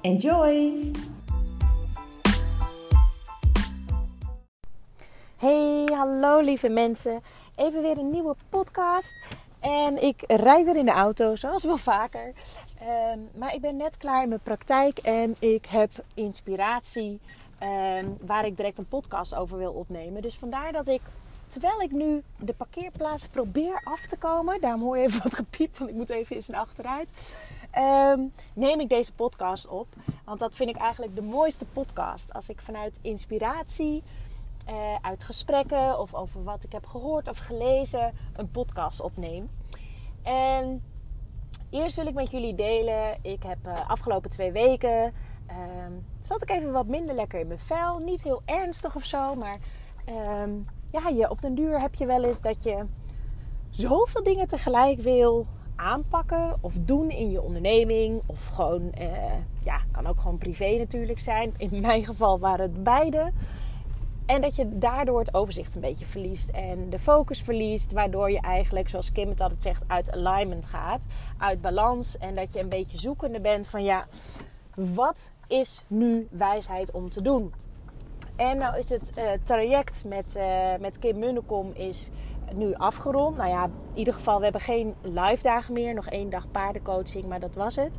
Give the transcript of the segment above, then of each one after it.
Enjoy! Hey, hallo lieve mensen. Even weer een nieuwe podcast. En ik rijd weer in de auto, zoals wel vaker. Ehm, maar ik ben net klaar in mijn praktijk en ik heb inspiratie ehm, waar ik direct een podcast over wil opnemen. Dus vandaar dat ik, terwijl ik nu de parkeerplaats probeer af te komen, daarom hoor je even wat gepiep, want ik moet even eens naar achteruit. Ehm, neem ik deze podcast op. Want dat vind ik eigenlijk de mooiste podcast. Als ik vanuit inspiratie, uh, uit gesprekken of over wat ik heb gehoord of gelezen, een podcast opneem. En eerst wil ik met jullie delen. Ik heb uh, afgelopen twee weken. Uh, zat ik even wat minder lekker in mijn vel. Niet heel ernstig of zo, maar ehm, ja, je, op den duur heb je wel eens dat je zoveel dingen tegelijk wil aanpakken of doen in je onderneming. Of gewoon, uh, ja, kan ook gewoon privé natuurlijk zijn. In mijn geval waren het beide. En dat je daardoor het overzicht een beetje verliest en de focus verliest, waardoor je eigenlijk, zoals Kim het altijd zegt, uit alignment gaat, uit balans. En dat je een beetje zoekende bent van ja, wat is nu wijsheid om te doen? En nou is het uh, traject met, uh, met Kim Munnekom is nu afgerond. Nou ja, in ieder geval, we hebben geen live dagen meer. Nog één dag paardencoaching, maar dat was het.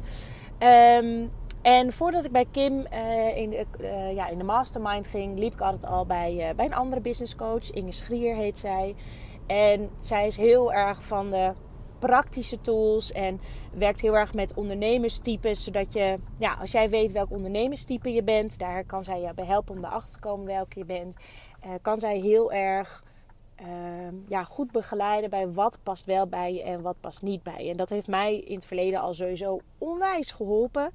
Um, en voordat ik bij Kim uh, in, de, uh, ja, in de mastermind ging, liep ik altijd al bij, uh, bij een andere business coach. Inge Schrier heet zij. En zij is heel erg van de praktische tools en werkt heel erg met ondernemerstypes. Zodat je, ja, als jij weet welk ondernemerstype je bent, daar kan zij je bij helpen om erachter te komen welke je bent. kan zij heel erg Ehm, ja, goed begeleiden bij wat past wel bij je en wat past niet bij je. En dat heeft mij in het verleden al sowieso onwijs geholpen.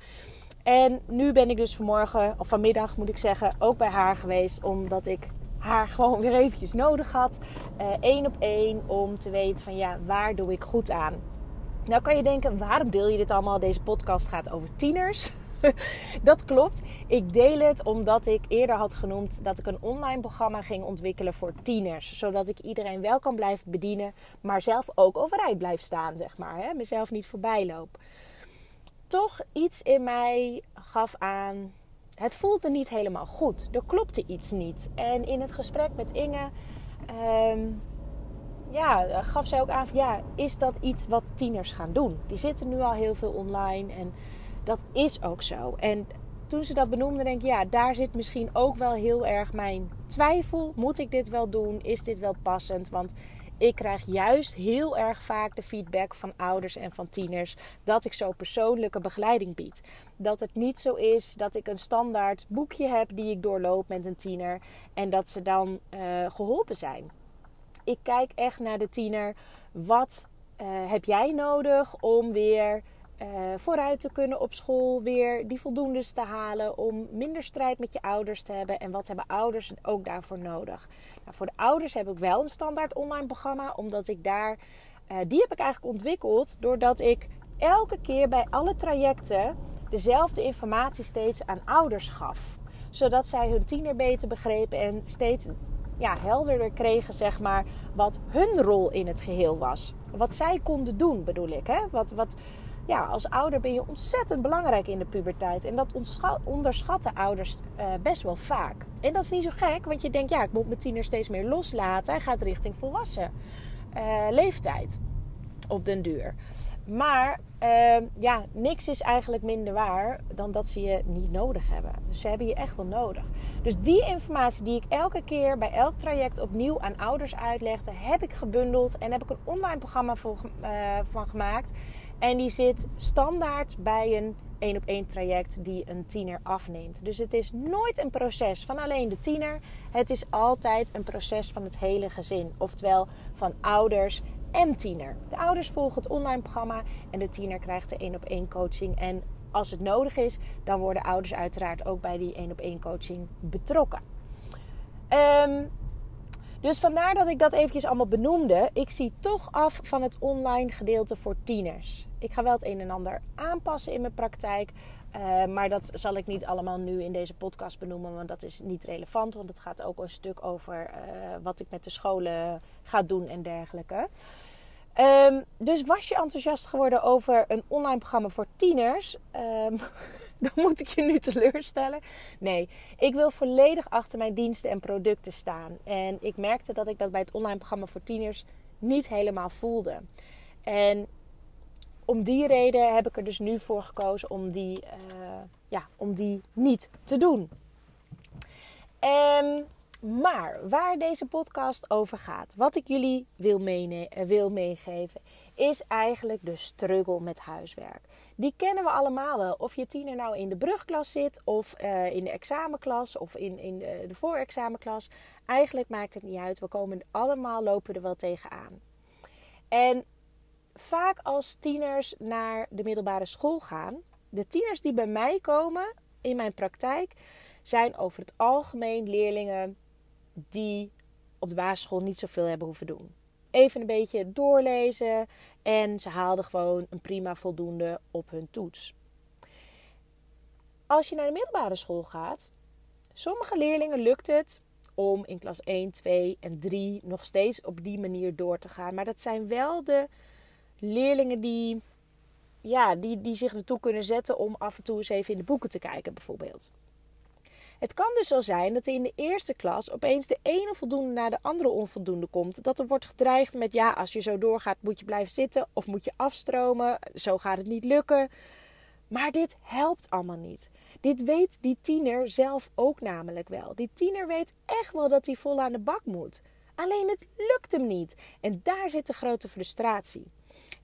En nu ben ik dus vanmorgen, of vanmiddag moet ik zeggen, ook bij haar geweest. Omdat ik haar gewoon weer eventjes nodig had. Eén uh, op één om te weten van ja, waar doe ik goed aan. Nou kan je denken, waarom deel je dit allemaal? Deze podcast gaat over tieners. dat klopt. Ik deel het omdat ik eerder had genoemd dat ik een online programma ging ontwikkelen voor tieners. Zodat ik iedereen wel kan blijven bedienen, maar zelf ook overeind blijf staan, zeg maar. Hè? Mezelf niet voorbij loop. Toch iets in mij gaf aan. Het voelde niet helemaal goed. Er klopte iets niet. En in het gesprek met Inge. Um, ja, gaf zij ook aan van ja, is dat iets wat tieners gaan doen? Die zitten nu al heel veel online en dat is ook zo. En toen ze dat benoemde, denk ik, ja, daar zit misschien ook wel heel erg mijn twijfel. Moet ik dit wel doen? Is dit wel passend? Want ik krijg juist heel erg vaak de feedback van ouders en van tieners dat ik zo persoonlijke begeleiding bied. Dat het niet zo is dat ik een standaard boekje heb die ik doorloop met een tiener en dat ze dan uh, geholpen zijn. Ik kijk echt naar de tiener. Wat uh, heb jij nodig om weer uh, vooruit te kunnen op school, weer die voldoendes te halen, om minder strijd met je ouders te hebben. En wat hebben ouders ook daarvoor nodig? Nou, voor de ouders heb ik wel een standaard online programma, omdat ik daar, uh, die heb ik eigenlijk ontwikkeld doordat ik elke keer bij alle trajecten dezelfde informatie steeds aan ouders gaf. Zodat zij hun tiener beter begrepen en steeds ja, helderder kregen, zeg maar, wat hun rol in het geheel was. Wat zij konden doen, bedoel ik. Hè? Wat, wat, ja, als ouder ben je ontzettend belangrijk in de puberteit. En dat onderschatten ouders uh, best wel vaak. En dat is niet zo gek, want je denkt, ja, ik moet mijn tiener steeds meer loslaten. Hij gaat richting volwassen uh, leeftijd op den duur. Maar uh, ja, niks is eigenlijk minder waar dan dat ze je niet nodig hebben. Dus ze hebben je echt wel nodig. Dus die informatie die ik elke keer bij elk traject opnieuw aan ouders uitlegde, heb ik gebundeld en heb ik een online programma voor, uh, van gemaakt. En die zit standaard bij een één op één traject die een tiener afneemt. Dus het is nooit een proces van alleen de tiener. Het is altijd een proces van het hele gezin. Oftewel van ouders en tiener. De ouders volgen het online programma en de tiener krijgt de één op één coaching. En als het nodig is, dan worden ouders uiteraard ook bij die één op één coaching betrokken. Um, dus vandaar dat ik dat eventjes allemaal benoemde. Ik zie toch af van het online gedeelte voor tieners. Ik ga wel het een en ander aanpassen in mijn praktijk. Uh, maar dat zal ik niet allemaal nu in deze podcast benoemen, want dat is niet relevant. Want het gaat ook een stuk over uh, wat ik met de scholen ga doen en dergelijke. Um, dus was je enthousiast geworden over een online programma voor tieners? Um, dan moet ik je nu teleurstellen. Nee, ik wil volledig achter mijn diensten en producten staan. En ik merkte dat ik dat bij het online programma voor tieners niet helemaal voelde. En om die reden heb ik er dus nu voor gekozen om die, uh, ja, om die niet te doen. Um, maar waar deze podcast over gaat, wat ik jullie wil, wil meegeven, is eigenlijk de struggle met huiswerk. Die kennen we allemaal wel. Of je tiener nou in de brugklas zit, of uh, in de examenklas, of in, in de, de voorexamenklas. Eigenlijk maakt het niet uit. We komen allemaal, lopen er wel tegenaan. En vaak als tieners naar de middelbare school gaan, de tieners die bij mij komen in mijn praktijk, zijn over het algemeen leerlingen die op de basisschool niet zoveel hebben hoeven doen. Even een beetje doorlezen en ze haalden gewoon een prima voldoende op hun toets. Als je naar de middelbare school gaat, sommige leerlingen lukt het om in klas 1, 2 en 3 nog steeds op die manier door te gaan. Maar dat zijn wel de leerlingen die, ja, die, die zich ertoe kunnen zetten om af en toe eens even in de boeken te kijken, bijvoorbeeld. Het kan dus zo zijn dat in de eerste klas opeens de ene voldoende naar de andere onvoldoende komt. Dat er wordt gedreigd met ja, als je zo doorgaat moet je blijven zitten of moet je afstromen. Zo gaat het niet lukken. Maar dit helpt allemaal niet. Dit weet die tiener zelf ook namelijk wel. Die tiener weet echt wel dat hij vol aan de bak moet. Alleen het lukt hem niet. En daar zit de grote frustratie.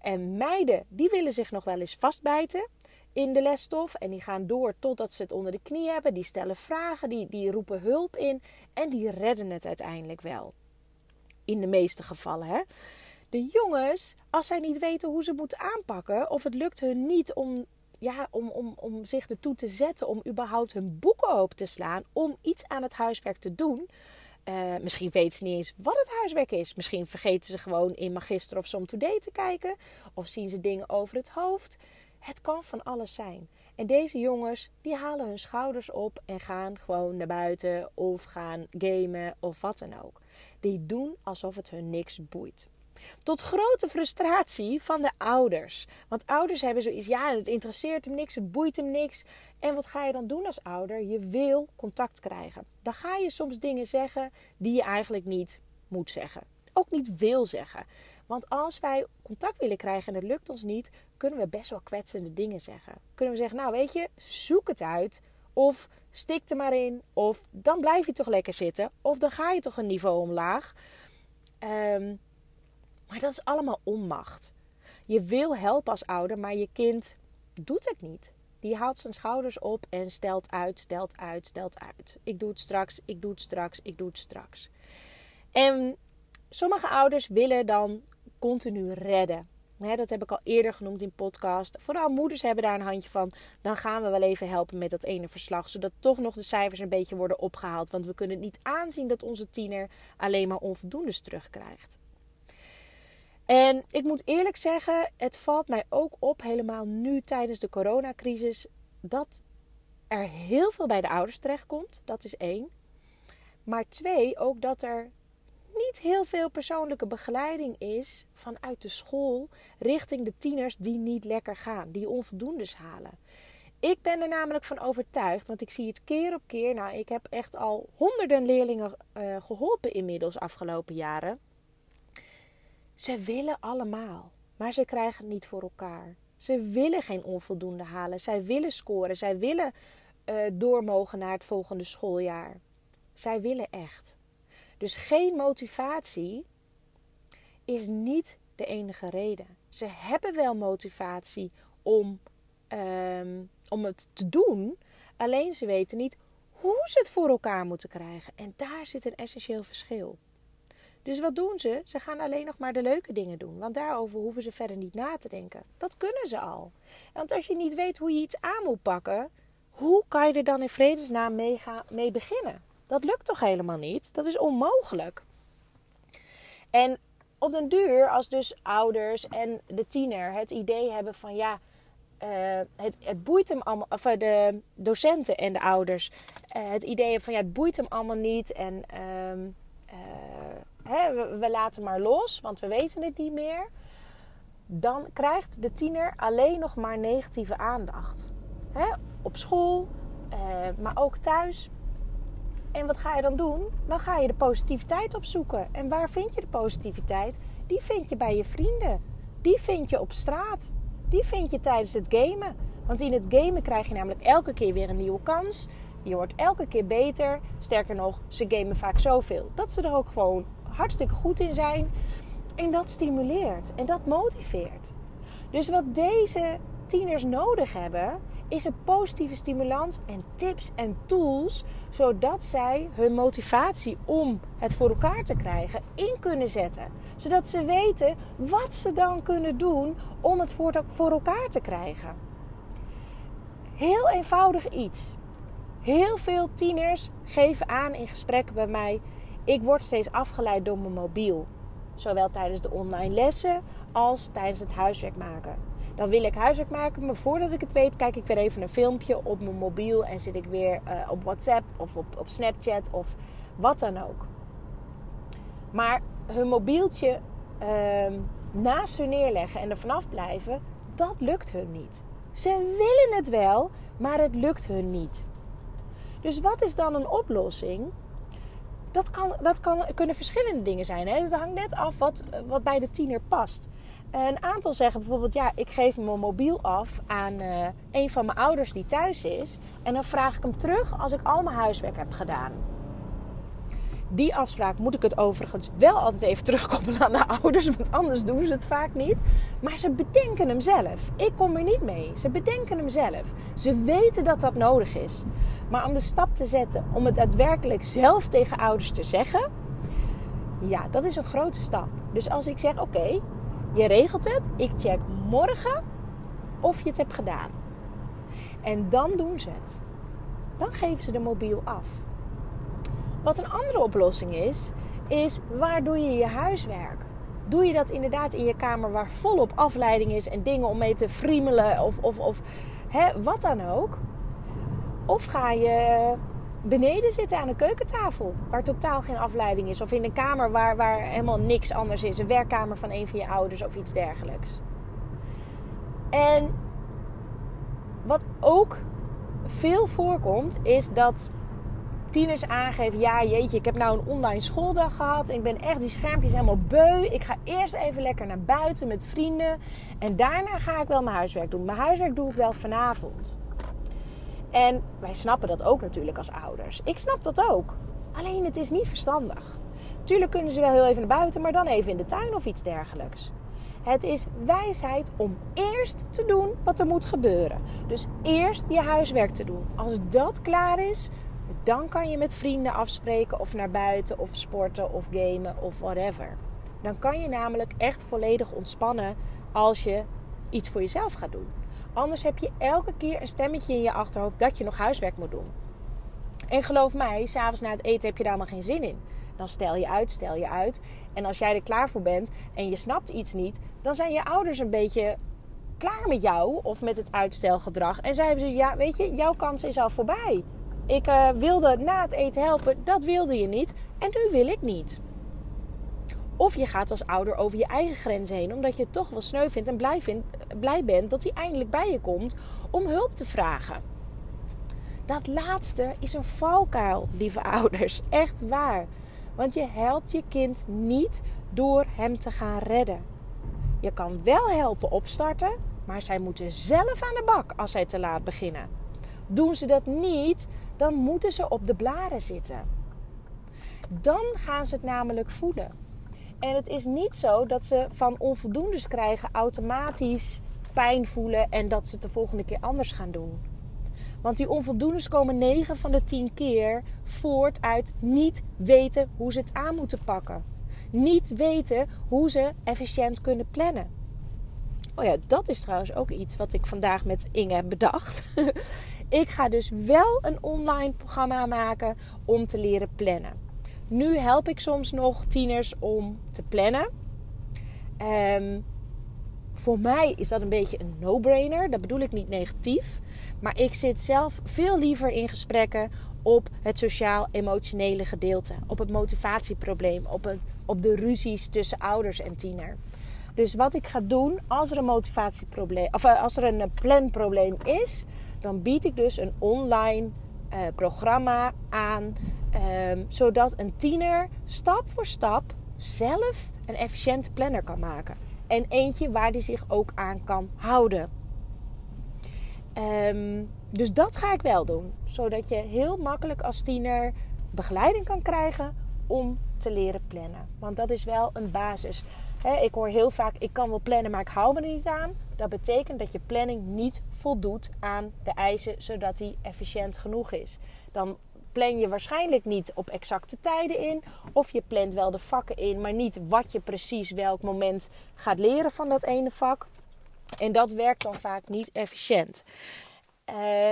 En meiden, die willen zich nog wel eens vastbijten in de lesstof. En die gaan door totdat ze het onder de knie hebben. Die stellen vragen, die, die roepen hulp in. En die redden het uiteindelijk wel. In de meeste gevallen, hè. De jongens, als zij niet weten hoe ze moeten aanpakken, of het lukt hun niet om, ja, om, om, om zich ertoe te zetten, om überhaupt hun boeken open te slaan, om iets aan het huiswerk te doen. Uh, misschien weten ze niet eens wat het huiswerk is. Misschien vergeten ze gewoon in Magister of Som Today te kijken. Of zien ze dingen over het hoofd. Het kan van alles zijn. En deze jongens, die halen hun schouders op en gaan gewoon naar buiten of gaan gamen of wat dan ook. Die doen alsof het hun niks boeit. Tot grote frustratie van de ouders. Want ouders hebben zoiets, ja, het interesseert hem niks, het boeit hem niks. En wat ga je dan doen als ouder? Je wil contact krijgen. Dan ga je soms dingen zeggen die je eigenlijk niet moet zeggen. Ook niet wil zeggen. Want als wij contact willen krijgen en het lukt ons niet, kunnen we best wel kwetsende dingen zeggen. Kunnen we zeggen, nou weet je, zoek het uit. Of stik er maar in. Of dan blijf je toch lekker zitten. Of dan ga je toch een niveau omlaag. Um, maar dat is allemaal onmacht. Je wil helpen als ouder, maar je kind doet het niet. Die haalt zijn schouders op en stelt uit, stelt uit, stelt uit. Ik doe het straks, ik doe het straks, ik doe het straks. En sommige ouders willen dan continu redden. dat heb ik al eerder genoemd in podcast. Vooral moeders hebben daar een handje van. Dan gaan we wel even helpen met dat ene verslag. Zodat toch nog de cijfers een beetje worden opgehaald. Want we kunnen niet aanzien dat onze tiener alleen maar onvoldoendes terugkrijgt. En ik moet eerlijk zeggen, het valt mij ook op, helemaal nu tijdens de coronacrisis, dat er heel veel bij de ouders terechtkomt. Dat is één. Maar twee, ook dat er niet heel veel persoonlijke begeleiding is vanuit de school richting de tieners die niet lekker gaan, die onvoldoendes halen. Ik ben er namelijk van overtuigd, want ik zie het keer op keer. Nou, ik heb echt al honderden leerlingen uh, geholpen inmiddels afgelopen jaren. Ze willen allemaal, maar ze krijgen het niet voor elkaar. Ze willen geen onvoldoende halen. Zij willen scoren. Zij willen uh, door mogen naar het volgende schooljaar. Zij willen echt. Dus geen motivatie is niet de enige reden. Ze hebben wel motivatie om, ehm, om het te doen. Alleen ze weten niet hoe ze het voor elkaar moeten krijgen. En daar zit een essentieel verschil. Dus wat doen ze? Ze gaan alleen nog maar de leuke dingen doen. Want daarover hoeven ze verder niet na te denken. Dat kunnen ze al. Want als je niet weet hoe je iets aan moet pakken, hoe kan je er dan in vredesnaam mee, gaan, mee beginnen? Dat lukt toch helemaal niet? Dat is onmogelijk. En op den duur, als dus ouders en de tiener het idee hebben van ja, uh, het, het, boeit hem allemaal, of eh, de docenten en de ouders, uh, het idee van ja, het boeit hem allemaal niet en uh, hè, we, we, laten maar los, want we weten het niet meer. Dan krijgt de tiener alleen nog maar negatieve aandacht. Hè? Op school, maar ook thuis. En wat ga je dan doen? Dan ga je de positiviteit opzoeken. En waar vind je de positiviteit? Die vind je bij je vrienden. Die vind je op straat. Die vind je tijdens het gamen. Want in het gamen krijg je namelijk elke keer weer een nieuwe kans. Je wordt elke keer beter. Sterker nog, ze gamen vaak zoveel dat ze er ook gewoon hartstikke goed in zijn. En dat stimuleert en dat motiveert. Dus wat deze tieners nodig hebben, is een positieve stimulans en tips en tools, zodat zij hun motivatie om het voor elkaar te krijgen in kunnen zetten. Zodat ze weten wat ze dan kunnen doen om het voor elkaar te krijgen. Heel eenvoudig iets. Heel veel tieners geven aan in gesprekken bij mij: ik word steeds afgeleid door mijn mobiel. Zowel tijdens de online lessen als tijdens het huiswerk maken. Dan wil ik huiswerk maken, maar voordat ik het weet, kijk ik weer even een filmpje op mijn mobiel en zit ik weer uh, op WhatsApp of op, op Snapchat of wat dan ook. Maar hun mobieltje uh, naast hun neerleggen en er vanaf blijven, dat lukt hun niet. Ze willen het wel, maar het lukt hun niet. Dus wat is dan een oplossing? Dat, kan, dat kan, kunnen verschillende dingen zijn. Het hangt net af wat, wat bij de tiener past. Een aantal zeggen bijvoorbeeld, ja, ik geef mijn mobiel af aan uh, een van mijn ouders die thuis is. En dan vraag ik hem terug als ik al mijn huiswerk heb gedaan. Die afspraak moet ik het overigens wel altijd even terugkoppelen aan de ouders, want anders doen ze het vaak niet. Maar ze bedenken hem zelf. Ik kom er niet mee. Ze bedenken hem zelf. Ze weten dat dat nodig is. Maar om de stap te zetten om het daadwerkelijk zelf tegen ouders te zeggen, ja, dat is een grote stap. Dus als ik zeg: Oké, je regelt het. Ik check morgen of je het hebt gedaan. En dan doen ze het. Dan geven ze de mobiel af. Wat een andere oplossing is, is waar doe je je huiswerk? Doe je dat inderdaad in je kamer waar volop afleiding is en dingen om mee te friemelen of, of, of hè, wat dan ook? Of ga je beneden zitten aan een keukentafel. Waar totaal geen afleiding is. Of in een kamer waar, waar helemaal niks anders is. Een werkkamer van een van je ouders of iets dergelijks. En wat ook veel voorkomt, is dat tieners aangeven: ja, jeetje, ik heb nou een online schooldag gehad. Ik ben echt die schermpjes helemaal beu. Ik ga eerst even lekker naar buiten met vrienden. En daarna ga ik wel mijn huiswerk doen. Mijn huiswerk doe ik wel vanavond. En wij snappen dat ook natuurlijk als ouders. Ik snap dat ook. Alleen het is niet verstandig. Tuurlijk kunnen ze wel heel even naar buiten, maar dan even in de tuin of iets dergelijks. Het is wijsheid om eerst te doen wat er moet gebeuren. Dus eerst je huiswerk te doen. Als dat klaar is, dan kan je met vrienden afspreken of naar buiten of sporten of gamen of whatever. Dan kan je namelijk echt volledig ontspannen als je iets voor jezelf gaat doen. Anders heb je elke keer een stemmetje in je achterhoofd dat je nog huiswerk moet doen. En geloof mij, s'avonds na het eten heb je daar maar geen zin in. Dan stel je uit, stel je uit. En als jij er klaar voor bent en je snapt iets niet, dan zijn je ouders een beetje klaar met jou of met het uitstelgedrag. En zij hebben ja, weet je, jouw kans is al voorbij. Ik uh, wilde na het eten helpen, dat wilde je niet. En nu wil ik niet. Of je gaat als ouder over je eigen grenzen heen, omdat je het toch wel sneu vindt en blij, vindt, blij bent dat hij eindelijk bij je komt om hulp te vragen. Dat laatste is een valkuil, lieve ouders. Echt waar. Want je helpt je kind niet door hem te gaan redden. Je kan wel helpen opstarten, maar zij moeten zelf aan de bak als zij te laat beginnen. Doen ze dat niet, dan moeten ze op de blaren zitten. Dan gaan ze het namelijk voeden. En het is niet zo dat ze van onvoldoendes krijgen automatisch pijn voelen en dat ze het de volgende keer anders gaan doen. Want die onvoldoendes komen 9 van de 10 keer voort uit niet weten hoe ze het aan moeten pakken. Niet weten hoe ze efficiënt kunnen plannen. Oh ja, dat is trouwens ook iets wat ik vandaag met Inge heb bedacht. ik ga dus wel een online programma maken om te leren plannen. Nu help ik soms nog tieners om te plannen. Um, voor mij is dat een beetje een no-brainer. Dat bedoel ik niet negatief. Maar ik zit zelf veel liever in gesprekken op het sociaal-emotionele gedeelte. Op het motivatieprobleem. Op, het, op de ruzies tussen ouders en tiener. Dus wat ik ga doen als er een motivatieprobleem of eh, als er een planprobleem is, dan bied ik dus een online uh, programma aan, um, zodat een tiener stap voor stap zelf een efficiënte planner kan maken. En eentje waar die zich ook aan kan houden. Um, dus dat ga ik wel doen. Zodat je heel makkelijk als tiener begeleiding kan krijgen om te leren plannen. Want dat is wel een basis. ik hoor heel vaak, ik kan wel plannen, maar ik hou me er niet aan. Dat betekent dat je planning niet voldoet aan de eisen, zodat die efficiënt genoeg is. Dan plan je waarschijnlijk niet op exacte tijden in. Of je plant wel de vakken in, maar niet wat je precies welk moment gaat leren van dat ene vak. En dat werkt dan vaak niet efficiënt.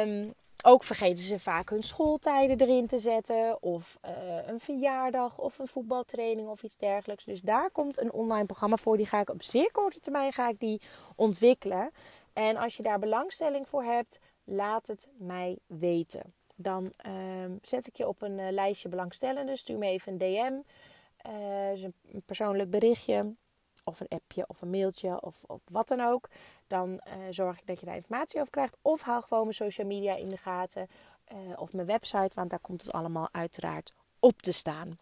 Um, ook vergeten ze vaak hun schooltijden erin te zetten. Of uh, een verjaardag of een voetbaltraining of iets dergelijks. Dus daar komt een online programma voor. Die ga ik op zeer korte termijn ga ik die ontwikkelen. En als je daar belangstelling voor hebt, laat het mij weten. Dan uh, zet ik je op een uh, lijstje belangstellenden. Stuur me even een DM. Uh, dus een persoonlijk berichtje. Of een appje of een mailtje of, wat dan ook. Dan uh, zorg ik dat je daar informatie over krijgt. Of haal gewoon mijn social media in de gaten. of mijn website. Want daar komt het allemaal uiteraard op te staan.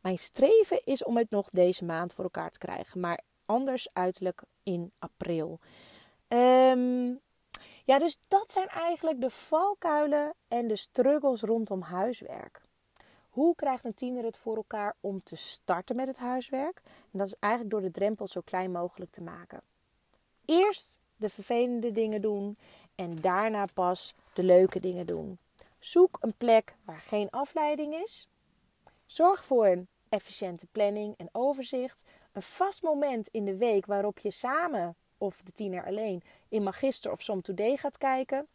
Mijn streven is om het nog deze maand voor elkaar te krijgen. Maar anders uiterlijk in april. Um, ja, dus dat zijn eigenlijk de valkuilen en de struggles rondom huiswerk. Hoe krijgt een tiener het voor elkaar om te starten met het huiswerk? En dat is eigenlijk door de drempel zo klein mogelijk te maken. Eerst de vervelende dingen doen en daarna pas de leuke dingen doen. Zoek een plek waar geen afleiding is. Zorg voor een efficiënte planning en overzicht. Een vast moment in de week waarop je samen of de tiener alleen in Magister of Som Today gaat kijken.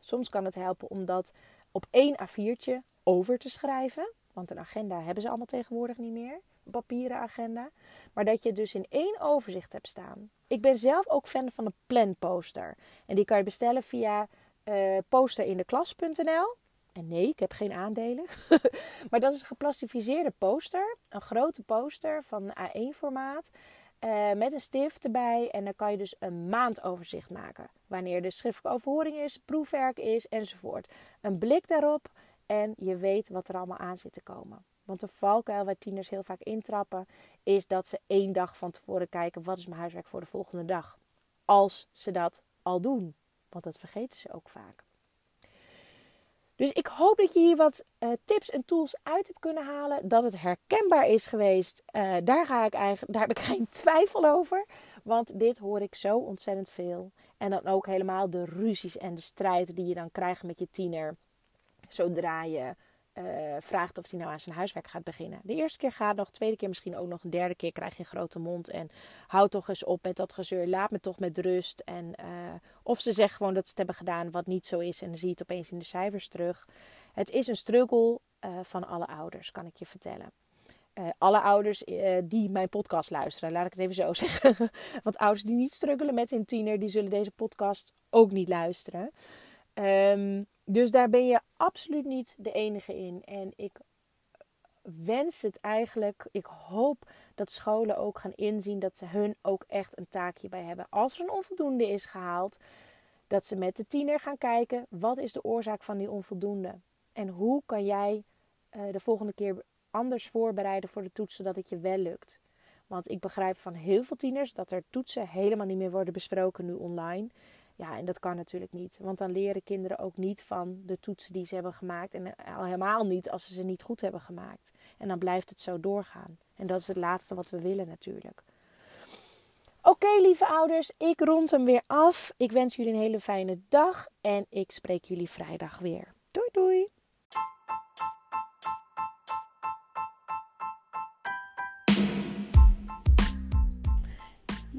Soms kan het helpen om dat op één A4'tje over te schrijven. Want een agenda hebben ze allemaal tegenwoordig niet meer. Een papieren agenda. Maar dat je dus in één overzicht hebt staan. Ik ben zelf ook fan van een planposter. En die kan je bestellen via uh, posterindeklas.nl. En nee, ik heb geen aandelen. maar dat is een geplastificeerde poster. Een grote poster van A1 formaat. Uh, met een stift erbij. En dan kan je dus een maandoverzicht maken. Wanneer de schriftelijke overhoring is, proefwerk is enzovoort. Een blik daarop en je weet wat er allemaal aan zit te komen. Want de valkuil waar tieners heel vaak intrappen, is dat ze één dag van tevoren kijken: wat is mijn huiswerk voor de volgende dag? Als ze dat al doen. Want dat vergeten ze ook vaak. Dus ik hoop dat je hier wat uh, tips en tools uit hebt kunnen halen. Dat het herkenbaar is geweest. Uh, daar, ga ik eigenlijk, daar heb ik geen twijfel over. Want dit hoor ik zo ontzettend veel. En dan ook helemaal de ruzies en de strijd die je dan krijgt met je tiener. Zodra je uh, vraagt of hij nou aan zijn huiswerk gaat beginnen. De eerste keer gaat nog, de tweede keer misschien ook nog, een derde keer krijg je een grote mond. En houd toch eens op met dat gezeur, laat me toch met rust. En, uh, of ze zeggen gewoon dat ze het hebben gedaan wat niet zo is en dan zie je het opeens in de cijfers terug. Het is een struggle uh, van alle ouders, kan ik je vertellen. alle ouders die mijn podcast luisteren, laat ik het even zo zeggen. Want ouders die niet struggelen met hun tiener, die zullen deze podcast ook niet luisteren. Um, dus daar ben je absoluut niet de enige in. En ik wens het eigenlijk, ik hoop dat scholen ook gaan inzien dat ze hun ook echt een taakje bij hebben. Als er een onvoldoende is gehaald, dat ze met de tiener gaan kijken wat is de oorzaak van die onvoldoende. En hoe kan jij uh, de volgende keer anders voorbereiden voor de toetsen dat het je wel lukt. Want ik begrijp van heel veel tieners dat er toetsen helemaal niet meer worden besproken nu online. Ja, en dat kan natuurlijk niet. Want dan leren kinderen ook niet van de toetsen die ze hebben gemaakt. En al helemaal niet als ze ze niet goed hebben gemaakt. En dan blijft het zo doorgaan. En dat is het laatste wat we willen natuurlijk. Oké, lieve ouders, ik rond hem weer af. Ik wens jullie een hele fijne dag en ik spreek jullie vrijdag weer.